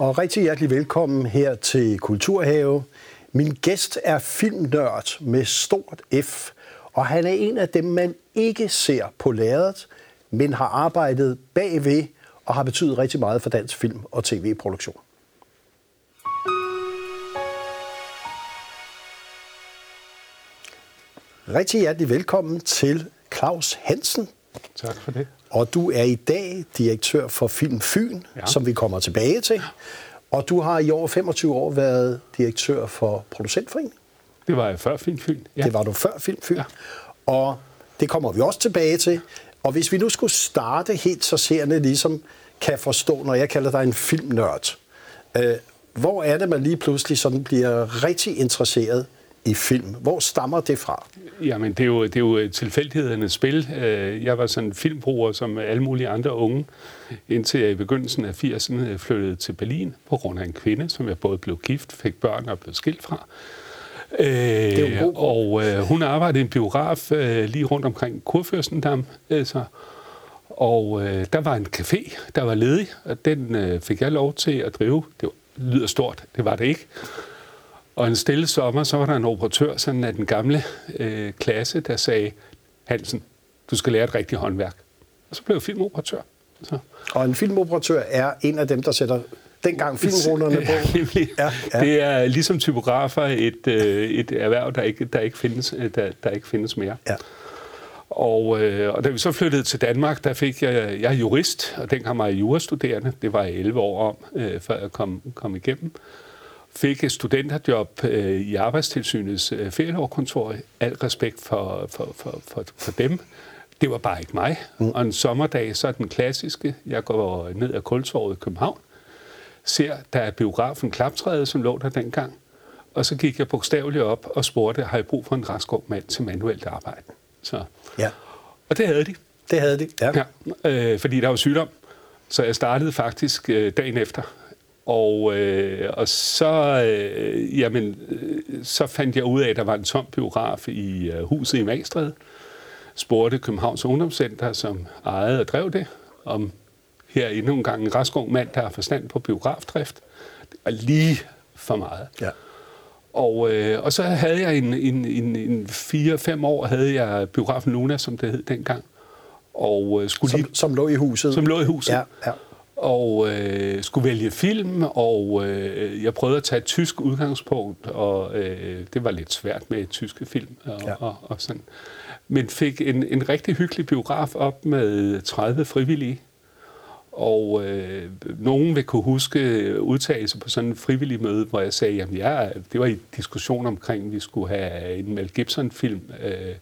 og rigtig hjertelig velkommen her til Kulturhave. Min gæst er filmnørd med stort F, og han er en af dem, man ikke ser på lærredet, men har arbejdet bagved og har betydet rigtig meget for dansk film og tv-produktion. Rigtig hjertelig velkommen til Claus Hansen. Tak for det. Og du er i dag direktør for Film Fyn, ja. som vi kommer tilbage til. Og du har i over 25 år været direktør for Producentforeningen. Det var jeg før Film Fyn. Ja. Det var du før Film Fyn. Ja. Og det kommer vi også tilbage til. Og hvis vi nu skulle starte helt så seerne ligesom kan forstå, når jeg kalder dig en filmnørd, øh, hvor er det, man lige pludselig sådan bliver rigtig interesseret i film. Hvor stammer det fra? Jamen, det er jo, det er jo tilfældighedernes spil. Øh, jeg var sådan en filmbruger som alle mulige andre unge, indtil jeg i begyndelsen af 80'erne flyttede til Berlin på grund af en kvinde, som jeg både blev gift, fik børn og blev skilt fra. Øh, og øh, hun arbejdede i en biograf øh, lige rundt omkring Kurfürstendam. Altså, og øh, der var en café, der var ledig, og den øh, fik jeg lov til at drive. Det var, lyder stort, det var det ikke. Og en stille sommer, så var der en operatør sådan af den gamle øh, klasse, der sagde, Hansen, du skal lære et rigtigt håndværk. Og så blev jeg filmoperatør. Så. Og en filmoperatør er en af dem, der sætter dengang filmrullerne på. Ja, ja. Det er ligesom typografer et, øh, et erhverv, der ikke, der, ikke findes, øh, der, der ikke findes mere. Ja. Og, øh, og da vi så flyttede til Danmark, der fik jeg, jeg er jurist, og dengang var jeg jurastuderende. Det var jeg 11 år om, øh, før jeg kom, kom igennem fik et studenterjob øh, i Arbejdstilsynets øh, ferielovkontor. Al respekt for, for, for, for, for dem. Det var bare ikke mig. Mm. Og en sommerdag, så er den klassiske. Jeg går ned ad Kultorvet i København, ser, der er biografen Klaptræde, som lå der dengang. Og så gik jeg bogstaveligt op og spurgte, har jeg brug for en rask mand til manuelt arbejde? Så. Ja. Og det havde de. Det havde de, ja. ja øh, fordi der var sygdom. Så jeg startede faktisk øh, dagen efter og, øh, og så, øh, jamen, øh, så fandt jeg ud af, at der var en tom biograf i øh, huset i Magstred. Spurgte Københavns Ungdomscenter, som ejede og drev det, om her endnu en gang en rask ung mand, der har forstand på biografdrift. Det var lige for meget. Ja. Og, øh, og så havde jeg en, en, en, en fire-fem år, havde jeg biografen Luna, som det hed dengang. Og, øh, skulle som, lige, som lå i huset? Som lå i huset. Ja, ja og øh, skulle vælge film, og øh, jeg prøvede at tage et tysk udgangspunkt, og øh, det var lidt svært med tyske film og, ja. og, og sådan. Men fik en, en rigtig hyggelig biograf op med 30 frivillige, og øh, nogen vil kunne huske udtalelse på sådan en frivillig møde, hvor jeg sagde, at ja, det var i diskussion omkring, at vi skulle have en Mel Gibson-film, øh,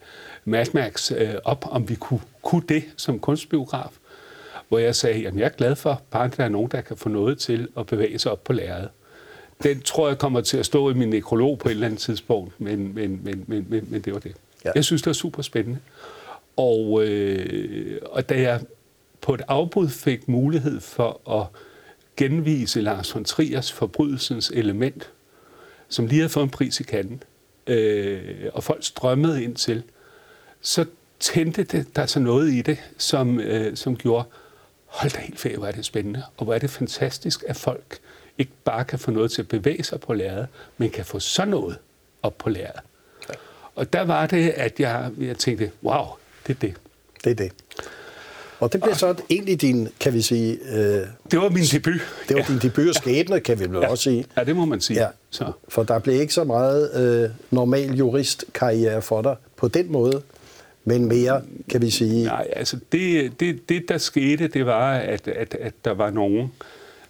Mad Max, øh, op, om vi kunne, kunne det som kunstbiograf hvor jeg sagde, at jeg er glad for, bare der er nogen, der kan få noget til at bevæge sig op på lærredet. Den tror jeg kommer til at stå i min nekrolog på et eller andet tidspunkt, men, men, men, men, men, men det var det. Ja. Jeg synes, det var super spændende. Og, øh, og da jeg på et afbud fik mulighed for at genvise Lars von Triers forbrydelsens element, som lige havde fået en pris i kanden, øh, og folk strømmede ind til, så tændte det, der så noget i det, som, øh, som gjorde, hold da helt ferie, hvor er det spændende, og hvor er det fantastisk, at folk ikke bare kan få noget til at bevæge sig på lærret, men kan få sådan noget op på lærret. Ja. Og der var det, at jeg, jeg tænkte, wow, det er det. Det er det. Og det blev så egentlig din, kan vi sige... Øh, det var min debut. Det var ja. din debut og skæbne, kan vi vel ja. også sige. Ja, det må man sige. Ja. Så. For der blev ikke så meget øh, normal juristkarriere for dig på den måde men mere, kan vi sige... Nej, altså det, det, det der skete, det var, at, at, at der var nogen,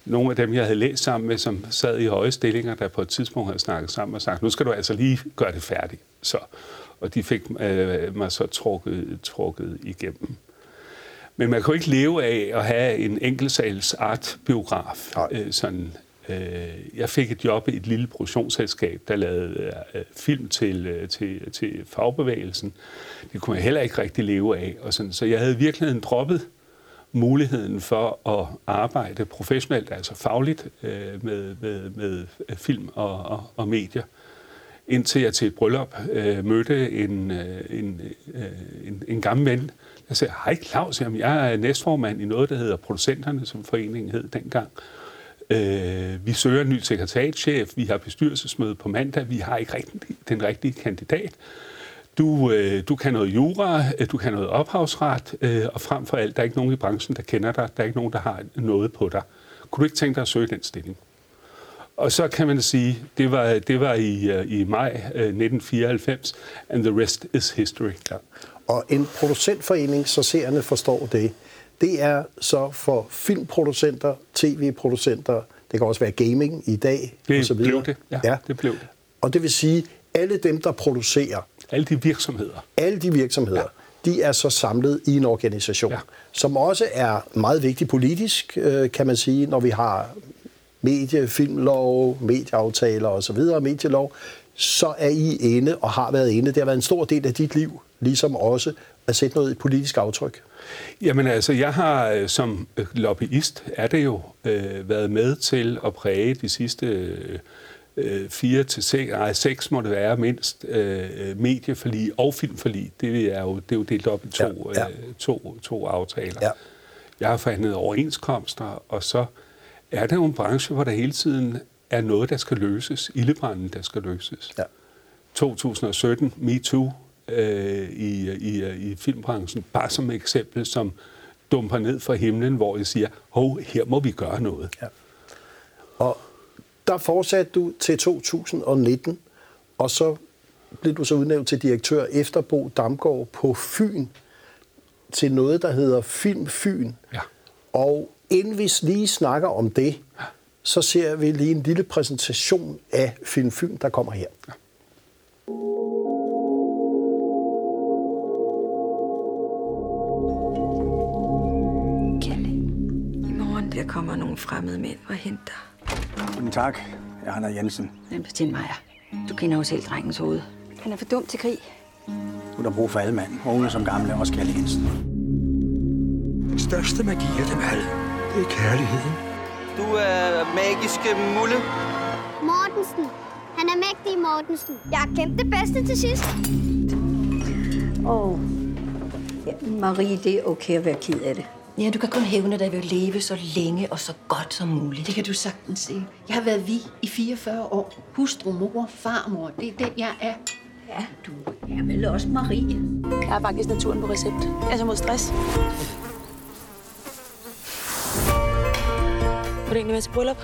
nogle af dem, jeg havde læst sammen med, som sad i høje stillinger, der på et tidspunkt havde snakket sammen og sagt, nu skal du altså lige gøre det færdigt. Så, og de fik øh, mig så trukket, trukket igennem. Men man kan jo ikke leve af at have en enkeltsals artbiograf, øh, sådan Øh, jeg fik et job i et lille produktionsselskab, der lavede øh, film til, øh, til, til fagbevægelsen. Det kunne jeg heller ikke rigtig leve af. Og sådan. Så jeg havde virkelig droppet muligheden for at arbejde professionelt, altså fagligt, øh, med, med, med film og, og, og medier. Indtil jeg til et bryllup øh, mødte en, øh, en, øh, en, en gammel ven, jeg sagde, hej Claus, jamen, jeg er næstformand i noget, der hedder Producenterne, som foreningen hed dengang. Øh, Øh, vi søger en ny sekretariatchef, vi har bestyrelsesmøde på mandag, vi har ikke rigtig, den rigtige kandidat. Du, øh, du kan noget jura, øh, du kan noget ophavsret, øh, og frem for alt, der er ikke nogen i branchen, der kender dig, der er ikke nogen, der har noget på dig. Kunne du ikke tænke dig at søge den stilling? Og så kan man sige, det var, det var i, øh, i maj øh, 1994, and the rest is history. Ja. Og en producentforening, så seerne forstår det, det er så for filmproducenter, tv-producenter, det kan også være gaming i dag. Det og så videre. blev det, ja, ja. det blev det. Og det vil sige, alle dem, der producerer... Alle de virksomheder. Alle de virksomheder, ja. de er så samlet i en organisation, ja. som også er meget vigtig politisk, øh, kan man sige, når vi har medie, filmlov, medieaftaler osv., medielov, så er I inde og har været inde. Det har været en stor del af dit liv, ligesom også at sætte noget politisk aftryk. Jamen altså, jeg har øh, som øh, lobbyist, er det jo, øh, været med til at præge de sidste øh, fire til seks, nej, seks må det være mindst, øh, medieforlig og filmforlig. Det er jo, det er jo delt op i to, ja, ja. Øh, to, to aftaler. Ja. Jeg har forhandlet overenskomster, og så er det jo en branche, hvor der hele tiden er noget, der skal løses. Ildebranden, der skal løses. Ja. 2017, MeToo, øh, i, i, i filmbranchen, bare som eksempel, som dumper ned fra himlen, hvor jeg siger, hov, her må vi gøre noget. Ja. Og der fortsatte du til 2019, og så blev du så udnævnt til direktør efter Bo Damgaard på Fyn, til noget, der hedder Film Fyn. Ja. Og inden vi lige snakker om det, ja. så ser vi lige en lille præsentation af Film Fyn, der kommer her. Ja. Fremmede mænd og henter. Guten tak. Jeg er Hanna Jensen. Men Bettin Meier, du kender jo selv drengens hoved. Han er for dum til krig. Du er der brug for alle mand, unge som gamle, også Kalle Jensen. Den største magi af dem alle, det er kærligheden. Du er magiske mulle. Mortensen. Han er mægtig, Mortensen. Jeg har glemt det bedste til sidst. Åh, oh. ja, Marie, det er okay at være ked af det. Ja, du kan kun hævne dig ved at leve så længe og så godt som muligt. Det kan du sagtens se. Jeg har været vi i 44 år. Hustru, mor, farmor. Det er den, jeg er. Ja, du er vel også Marie. Jeg har faktisk naturen på recept. Altså mod stress. Vil du egentlig være til bryllup?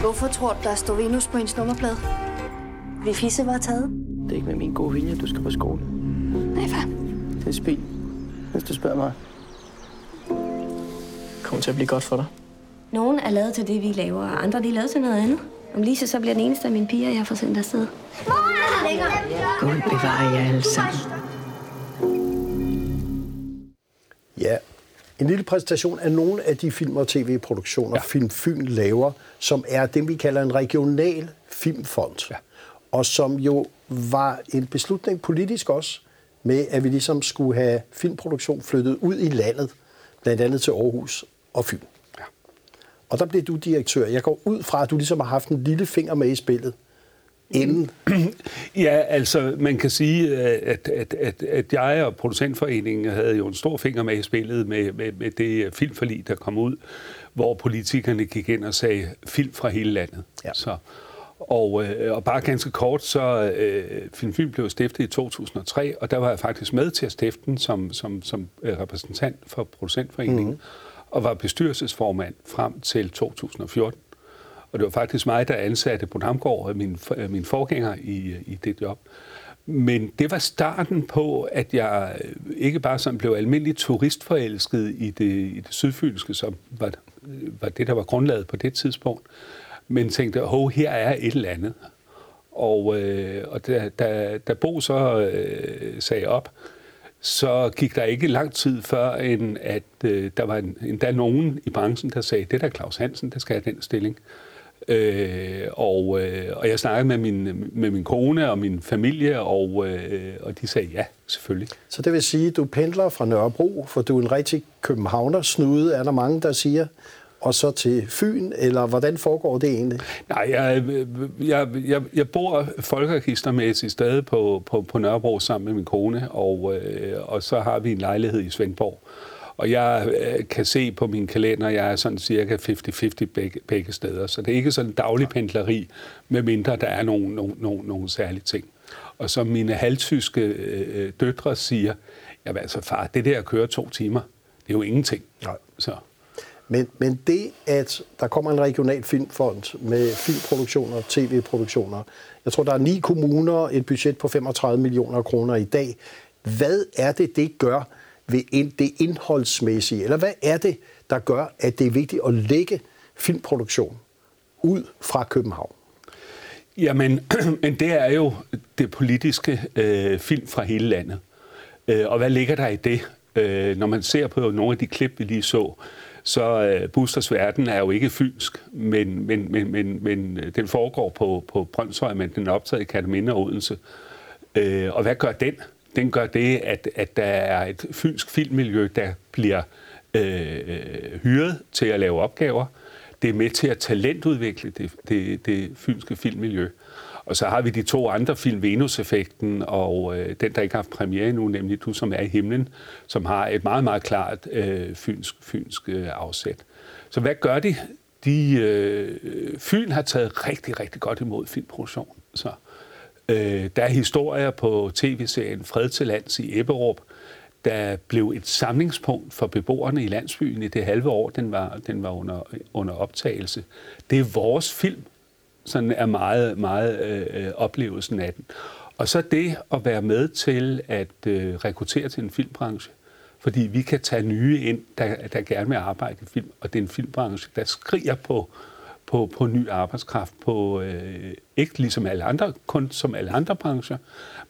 Hvorfor tror du, der står Venus på ens nummerplade? Vi fisse var taget. Det er ikke med min gode vilje, du skal på skole. Nej, far. Det er spil, hvis du spørger mig kommer til at blive godt for dig. Nogle er lavet til det, vi laver, og andre de er lavet til noget andet. Om Lise så bliver den eneste af mine piger, jeg får sendt afsted. Gud bevarer jer alle sammen. Ja, en lille præsentation af nogle af de film- og tv-produktioner, ja. Film Fyn laver, som er det, vi kalder en regional filmfond. Ja. Og som jo var en beslutning politisk også, med at vi ligesom skulle have filmproduktion flyttet ud i landet, blandt andet til Aarhus og Fyn. Ja. Og der blev du direktør. Jeg går ud fra, at du ligesom har haft en lille finger med i spillet. Inden. Ja, altså man kan sige, at, at, at, at jeg og producentforeningen havde jo en stor finger med i spillet med, med, med det filmforlig, der kom ud, hvor politikerne gik ind og sagde film fra hele landet. Ja. Så, og, øh, og bare ganske kort, så øh, Film Film blev stiftet i 2003, og der var jeg faktisk med til at stifte den som, som, som øh, repræsentant for producentforeningen. Mm-hmm og var bestyrelsesformand frem til 2014. Og det var faktisk mig, der ansatte på Namgård, min, øh, min forgænger i, øh, i det job. Men det var starten på, at jeg øh, ikke bare sådan blev almindelig turistforelsket i det, i det sydfynske, som var, var det, der var grundlaget på det tidspunkt, men tænkte, hov, her er et eller andet. Og, øh, og da, da, da Bo så øh, sagde op, så gik der ikke lang tid før, end at øh, der var en, endda nogen i branchen, der sagde, det der Claus Hansen, der skal have den stilling. Øh, og, øh, og jeg snakkede med min, med min kone og min familie, og, øh, og de sagde ja, selvfølgelig. Så det vil sige, at du pendler fra Nørrebro, for du er en rigtig københavner snude, er der mange, der siger og så til Fyn, eller hvordan foregår det egentlig? Nej, jeg, jeg, jeg, jeg bor folkeregistermæssigt stadig på, på, på Nørrebro sammen med min kone, og, øh, og så har vi en lejlighed i Svendborg. Og jeg øh, kan se på min kalender, jeg er sådan cirka 50-50 begge, begge steder. Så det er ikke sådan en daglig pendleri, medmindre der er nogle, nogle, nogle, nogle særlige ting. Og som mine halvtyske øh, døtre siger, jamen altså far, det der at køre to timer, det er jo ingenting. Nej. Så. Men, men det, at der kommer en regional filmfond med filmproduktioner, tv-produktioner, jeg tror, der er ni kommuner, et budget på 35 millioner kroner i dag. Hvad er det, det gør ved det indholdsmæssige? Eller hvad er det, der gør, at det er vigtigt at lægge filmproduktion ud fra København? Jamen, men det er jo det politiske øh, film fra hele landet. Øh, og hvad ligger der i det? Øh, når man ser på nogle af de klip, vi lige så, så øh, Busters Verden er jo ikke fynsk, men, men, men, men, men øh, den foregår på, på Brøndshøj, men den er optaget i Kataminde og Odense. Øh, og hvad gør den? Den gør det, at, at der er et fynsk filmmiljø, der bliver øh, øh hyret til at lave opgaver. Det er med til at talentudvikle det, det, det fynske filmmiljø. Og så har vi de to andre film, Venus-effekten og øh, den, der ikke har haft premiere endnu, nemlig Du, som er i himlen, som har et meget, meget klart øh, fynsk, fynsk øh, afsæt. Så hvad gør de? de øh, Fyn har taget rigtig, rigtig godt imod filmproduktion. Så, øh, der er historier på tv-serien Fred til lands i Ebberup, der blev et samlingspunkt for beboerne i landsbyen i det halve år, den var, den var under, under optagelse. Det er vores film, sådan er meget, meget øh, øh, oplevelsen af den. Og så det at være med til at øh, rekruttere til en filmbranche, fordi vi kan tage nye ind, der, der gerne vil arbejde i film, og det er en filmbranche, der skriger på, på, på ny arbejdskraft, på øh, ikke ligesom alle andre, kun som alle andre brancher,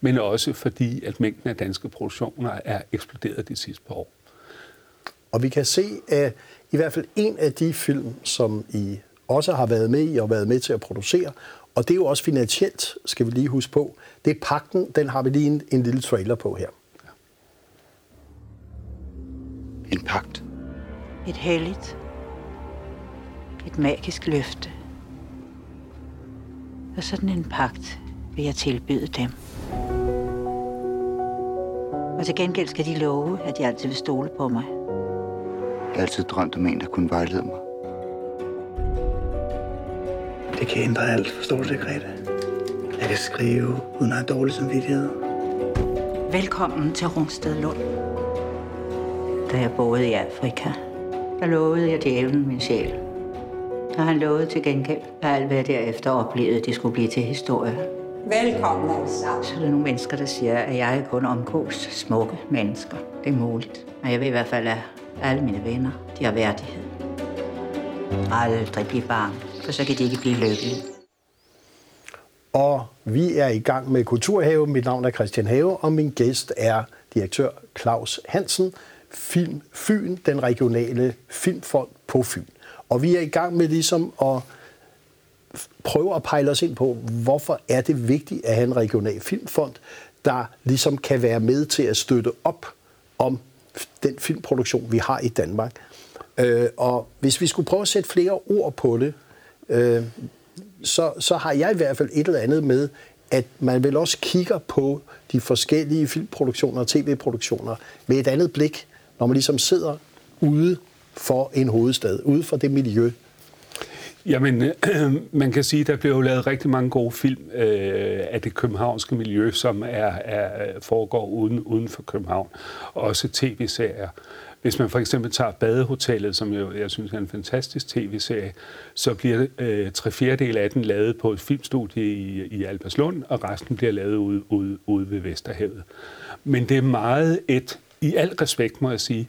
men også fordi, at mængden af danske produktioner er eksploderet de sidste par år. Og vi kan se, at i hvert fald en af de film, som I også har været med i og været med til at producere. Og det er jo også finansielt, skal vi lige huske på. Det er pakten, den har vi lige en, en lille trailer på her. En pagt. Et helligt. Et magisk løfte. Og sådan en pagt vil jeg tilbyde dem. Og til gengæld skal de love, at de altid vil stole på mig. Jeg har altid drømt om en, der kunne vejlede mig. Det kan ændre alt, forstår du det, Grete? Jeg kan skrive, uden at have dårlig samvittighed. Velkommen til Rungsted Lund. Da jeg boede i Afrika, der lovede jeg djævlen min sjæl. Og han lovede til gengæld, at alt hvad jeg derefter oplevede, det skulle blive til historie. Velkommen sammen. Så er der nogle mennesker, der siger, at jeg kun omgås smukke mennesker. Det er muligt. Men jeg ved i hvert fald, at alle mine venner, de har værdighed. Aldrig blive barn, for så kan de ikke blive lykkelige. Og vi er i gang med Kulturhave. Mit navn er Christian Have, og min gæst er direktør Claus Hansen, Film Fyn, den regionale filmfond på Fyn. Og vi er i gang med ligesom at prøve at pejle os ind på, hvorfor er det vigtigt at have en regional filmfond, der ligesom kan være med til at støtte op om den filmproduktion, vi har i Danmark. Øh, og hvis vi skulle prøve at sætte flere ord på det, øh, så, så har jeg i hvert fald et eller andet med, at man vel også kigger på de forskellige filmproduktioner og tv-produktioner med et andet blik, når man ligesom sidder ude for en hovedstad, ude for det miljø. Jamen, øh, man kan sige, at der bliver jo lavet rigtig mange gode film øh, af det københavnske miljø, som er, er foregår uden, uden for København. Også tv-serier. Hvis man for eksempel tager Badehotellet, som jeg, jeg synes er en fantastisk tv-serie, så bliver øh, tre fjerdedel af den lavet på et filmstudie i, i Alberslund, og resten bliver lavet ude, ude, ude ved Vesterhavet. Men det er meget et, i al respekt må jeg sige,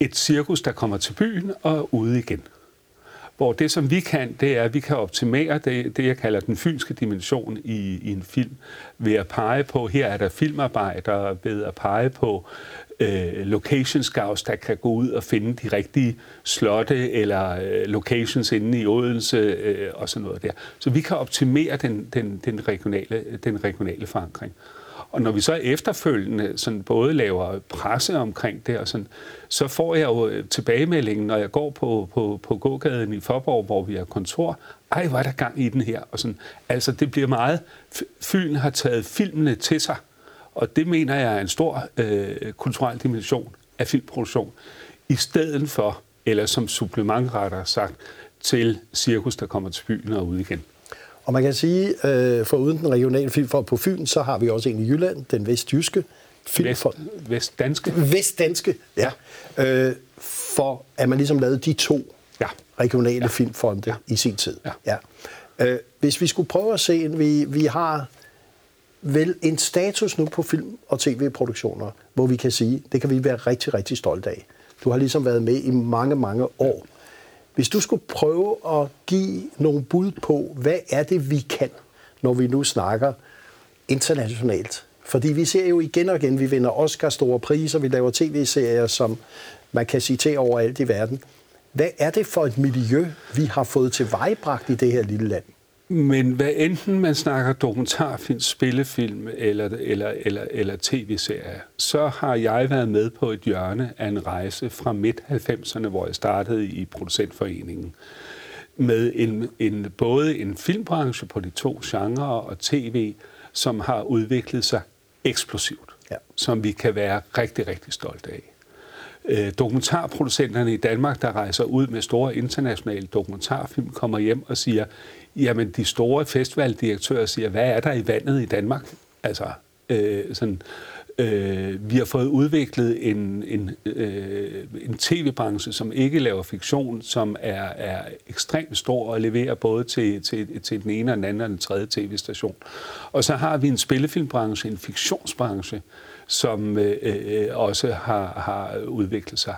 et cirkus, der kommer til byen og ude igen. Hvor det, som vi kan, det er, at vi kan optimere det, det jeg kalder den fynske dimension i, i en film, ved at pege på, her er der filmarbejdere, ved at pege på øh, location scouts, der kan gå ud og finde de rigtige slotte eller øh, locations inde i Odense øh, og sådan noget der. Så vi kan optimere den, den, den, regionale, den regionale forankring. Og når vi så efterfølgende sådan både laver presse omkring det, og sådan, så får jeg jo øh, tilbagemeldingen, når jeg går på, på, på gågaden i Forborg, hvor vi har kontor. Ej, hvor er der gang i den her? Og sådan, altså, det bliver meget... Fyn har taget filmene til sig, og det mener jeg er en stor øh, kulturel dimension af filmproduktion. i stedet for, eller som supplement rettere sagt, til cirkus, der kommer til byen og ud igen. Og man kan sige, øh, for uden den regionale filmfond på Fyn, så har vi også en i Jylland, den vestjyske filmfond. Vest, vestdanske. Vestdanske, ja. Øh, for at man ligesom lavede de to ja. regionale ja. filmfonde ja. i sin tid. Ja. Ja. Øh, hvis vi skulle prøve at se, vi, vi har vel en status nu på film- og tv-produktioner, hvor vi kan sige, det kan vi være rigtig, rigtig stolte af. Du har ligesom været med i mange, mange år. Hvis du skulle prøve at give nogle bud på, hvad er det, vi kan, når vi nu snakker internationalt? Fordi vi ser jo igen og igen, vi vinder Oscar store priser, vi laver tv-serier, som man kan citere overalt i verden. Hvad er det for et miljø, vi har fået til vejbragt i det her lille land? Men hvad enten man snakker dokumentarfilm, spillefilm eller, eller, eller, eller tv-serier, så har jeg været med på et hjørne af en rejse fra midt-90'erne, hvor jeg startede i producentforeningen med en, en, både en filmbranche på de to genrer og tv, som har udviklet sig eksplosivt, ja. som vi kan være rigtig, rigtig stolte af. Øh, dokumentarproducenterne i Danmark, der rejser ud med store internationale dokumentarfilm, kommer hjem og siger, jamen de store festivaldirektører siger, hvad er der i vandet i Danmark? Altså, øh, sådan, øh, vi har fået udviklet en, en, øh, en tv-branche, som ikke laver fiktion, som er, er ekstremt stor og leverer både til, til, til den ene og den anden og den tredje tv-station. Og så har vi en spillefilmbranche, en fiktionsbranche, som øh, øh, også har, har udviklet sig.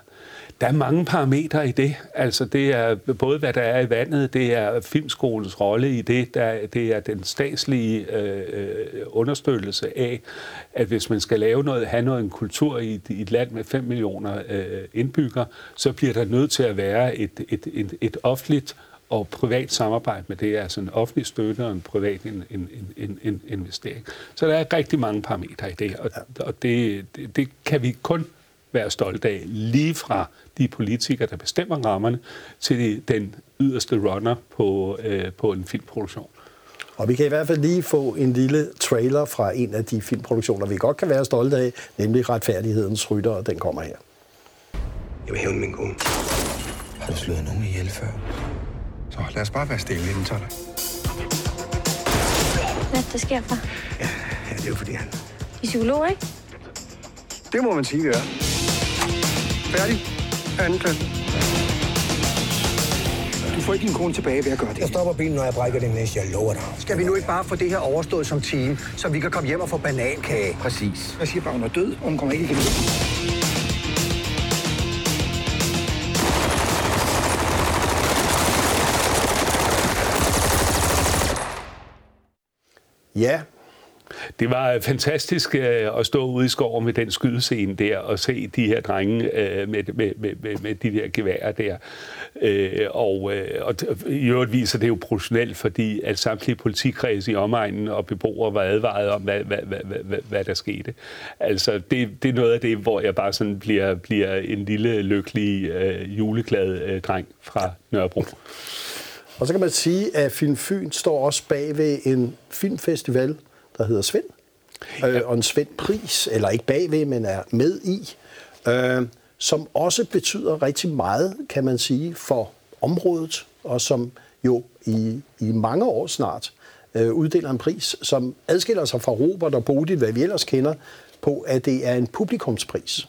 Der er mange parametre i det. Altså det er både, hvad der er i vandet, det er filmskolens rolle i det, der, det er den statslige øh, øh understøttelse af, at hvis man skal lave noget, have noget en kultur i, i et land med 5 millioner øh, indbyggere, så bliver der nødt til at være et, et, et, et offentligt og privat samarbejde med det, altså en offentlig støtte og en privat en, en, en, en investering. Så der er rigtig mange parametre i det, og, og det, det, det kan vi kun være stolte af, lige fra de politikere, der bestemmer rammerne, til den yderste runner på, øh, på en filmproduktion. Og vi kan i hvert fald lige få en lille trailer fra en af de filmproduktioner, vi godt kan være stolte af, nemlig Retfærdighedens Rytter, og den kommer her. Jeg vil hævne min kone. Har du slået nogen ihjel før? Så lad os bare være stille inden tager Hvad der sker for? Ja, ja, det er jo fordi han... I psykolog, ikke? Det må man sige, ja. Færdig. Anden klasse. Du får ikke din kone tilbage ved at gøre det. Jeg stopper bilen, når jeg brækker det næste, jeg lover dig. Skal vi nu ikke bare få det her overstået som team, så vi kan komme hjem og få banankage? Præcis. Jeg siger bare, hun er død, og hun kommer ikke igen. Ja, det var øh, fantastisk øh, at stå ude i skoven med den skydescene der og se de her drenge øh, med, med, med, med de der geværer der. Og, og i øvrigt viser det jo professionelt, fordi at samtlige politikreds i omegnen og beboere var advaret om, hvad, hvad, hvad, hvad, hvad der skete. Altså, det, det er noget af det, hvor jeg bare sådan bliver, bliver en lille, lykkelig, øh, juleglad øh, dreng fra Nørrebro. Og så kan man sige, at Film Fyn står også bag ved en filmfestival, der hedder Svend. Øh, ja. og en Svend Pris, eller ikke bagved, men er med i, øh, som også betyder rigtig meget, kan man sige, for området, og som jo i, i mange år snart øh, uddeler en pris, som adskiller sig fra Robert og Bodil, hvad vi ellers kender, på, at det er en publikumspris.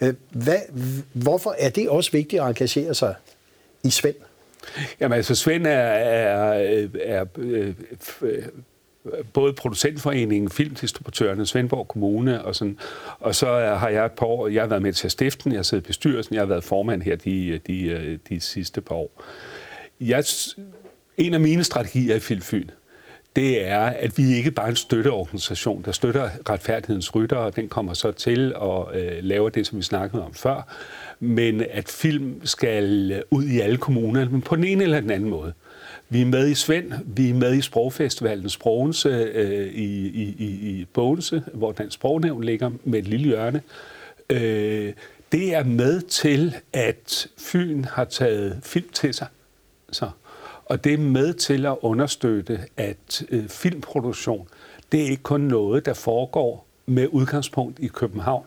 Øh, hvad, hvorfor er det også vigtigt at engagere sig i Svend? Jamen altså, Svend er, er, er, øh, er øh, både producentforeningen, filmdistributørerne, Svendborg Kommune og sådan. Og så har jeg et par år, jeg har været med til at stifte den, jeg har siddet i bestyrelsen, jeg har været formand her de, de, de sidste par år. Jeg, en af mine strategier i Filmfyn, det er, at vi ikke bare er en støtteorganisation, der støtter retfærdighedens rytter, og den kommer så til at øh, lave det, som vi snakkede om før, men at film skal ud i alle kommuner, men på den ene eller den anden måde. Vi er med i Svend, vi er med i Sprogfestivalen Sprogense øh, i, i, i, i Bogense, hvor Dansk Sprognævn ligger med et lille hjørne. Øh, det er med til, at Fyn har taget film til sig. Så. Og det er med til at understøtte, at øh, filmproduktion, det er ikke kun noget, der foregår med udgangspunkt i København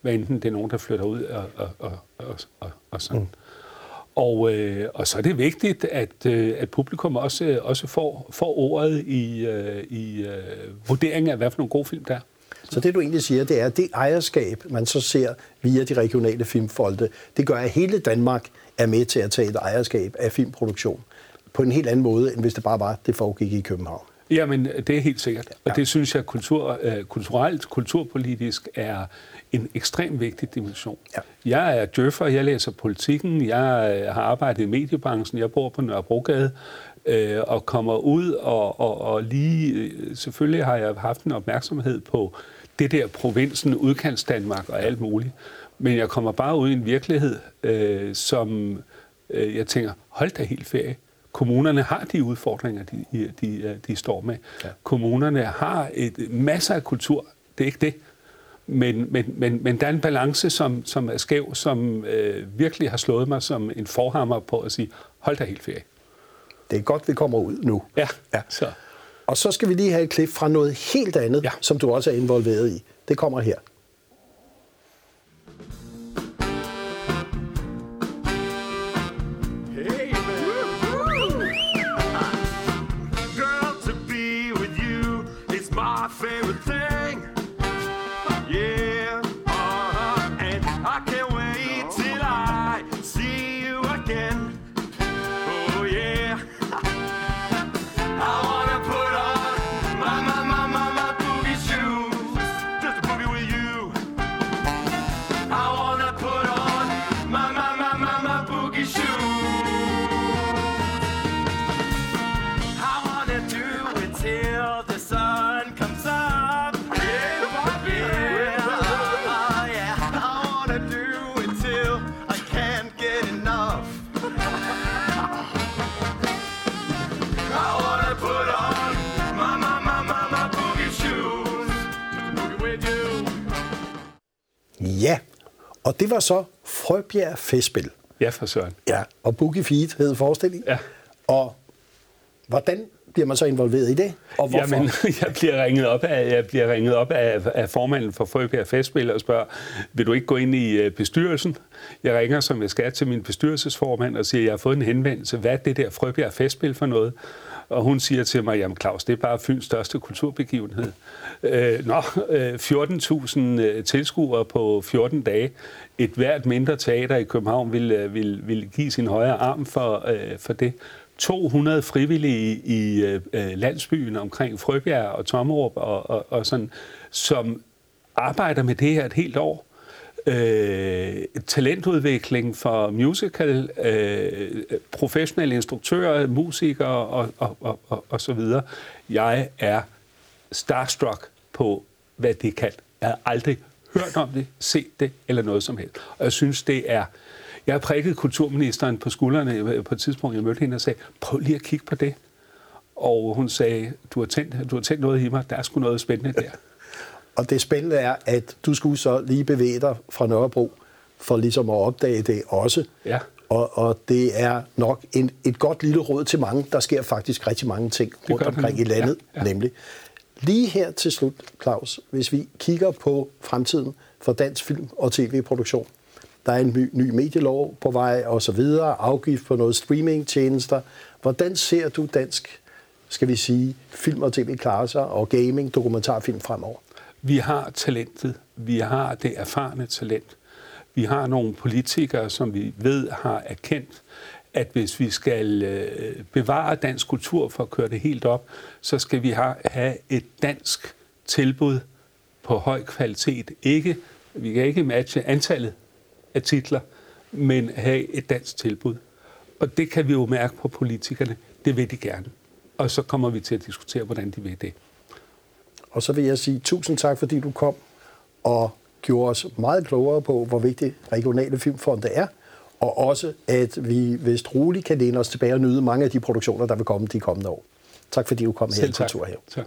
hvad enten det er nogen, der flytter ud og, og, og, og, og, og sådan. Mm. Og, øh, og så er det vigtigt, at, øh, at publikum også, også får, får ordet i, øh, i øh, vurderingen af, hvad for nogle gode film der er. Så det, du egentlig siger, det er, at det ejerskab, man så ser via de regionale filmfolde, det gør, at hele Danmark er med til at tage et ejerskab af filmproduktion på en helt anden måde, end hvis det bare var, det foregik i København. Jamen, det er helt sikkert. Og det synes jeg kultur, øh, kulturelt, kulturpolitisk er en ekstremt vigtig dimension. Ja. Jeg er djøffer, jeg læser politikken, jeg øh, har arbejdet i mediebranchen, jeg bor på Nørrebrogade, øh, og kommer ud, og, og, og lige, øh, selvfølgelig har jeg haft en opmærksomhed på det der provinsen, udkants Danmark og alt muligt. Men jeg kommer bare ud i en virkelighed, øh, som øh, jeg tænker, hold da helt ferie. Kommunerne har de udfordringer, de, de, de står med. Ja. Kommunerne har et, masser af kultur, det er ikke det. Men, men, men, men der er en balance, som, som er skæv, som øh, virkelig har slået mig som en forhammer på at sige, hold da helt ferie. Det er godt, vi kommer ud nu. Ja, ja. Så. Og så skal vi lige have et klip fra noget helt andet, ja. som du også er involveret i. Det kommer her. Og det var så Frøbjerg Festspil. Ja, for søren. Ja, og Boogie Feed hed forestillingen. Ja. Og hvordan bliver man så involveret i det? Og hvorfor? Jamen, jeg bliver ringet op af, jeg bliver ringet op af, af formanden for Frøbjerg Festspil og spørger, vil du ikke gå ind i øh, bestyrelsen? Jeg ringer, som jeg skal, til min bestyrelsesformand og siger, jeg har fået en henvendelse. Hvad er det der Frøbjerg Festspil for noget? Og hun siger til mig, jamen Claus, det er bare Fyns største kulturbegivenhed. Øh, nå, øh, 14.000 øh, tilskuere på 14 dage. Et hvert mindre teater i København vil, øh, vil, vil give sin højre arm for, øh, for det. 200 frivillige i øh, landsbyen omkring Frøbjerg og Tommerup og, og, og sådan, som arbejder med det her et helt år øh, talentudvikling for musical, øh, professionelle instruktører, musikere og, og, og, og, og så videre. Jeg er starstruck på, hvad det kan. Jeg har aldrig hørt om det, set det eller noget som helst. Og jeg synes, det er... Jeg har prikket kulturministeren på skuldrene øh, på et tidspunkt, jeg mødte hende og sagde, prøv lige at kigge på det. Og hun sagde, du har tændt, du har tændt noget i mig, der er sgu noget spændende der. Og det spændende er, at du skulle så lige bevæge dig fra Nørrebro, for ligesom at opdage det også. Ja. Og, og det er nok en, et godt lille råd til mange. Der sker faktisk rigtig mange ting rundt omkring i landet, ja, ja. nemlig. Lige her til slut, Claus, hvis vi kigger på fremtiden for dansk film- og tv-produktion. Der er en ny, ny medielov på vej og så videre, afgift på noget streaming-tjenester. Hvordan ser du dansk, skal vi sige, film og tv klare sig, og gaming, dokumentarfilm fremover? Vi har talentet. Vi har det erfarne talent. Vi har nogle politikere, som vi ved har erkendt, at hvis vi skal øh, bevare dansk kultur for at køre det helt op, så skal vi have et dansk tilbud på høj kvalitet. Ikke, vi kan ikke matche antallet af titler, men have et dansk tilbud. Og det kan vi jo mærke på politikerne. Det vil de gerne. Og så kommer vi til at diskutere, hvordan de vil det. Og så vil jeg sige tusind tak, fordi du kom og gjorde os meget klogere på, hvor vigtig regionale filmfonde er, og også, at vi vist roligt kan læne os tilbage og nyde mange af de produktioner, der vil komme de kommende år. Tak fordi du kom her i Kultur her. Tak.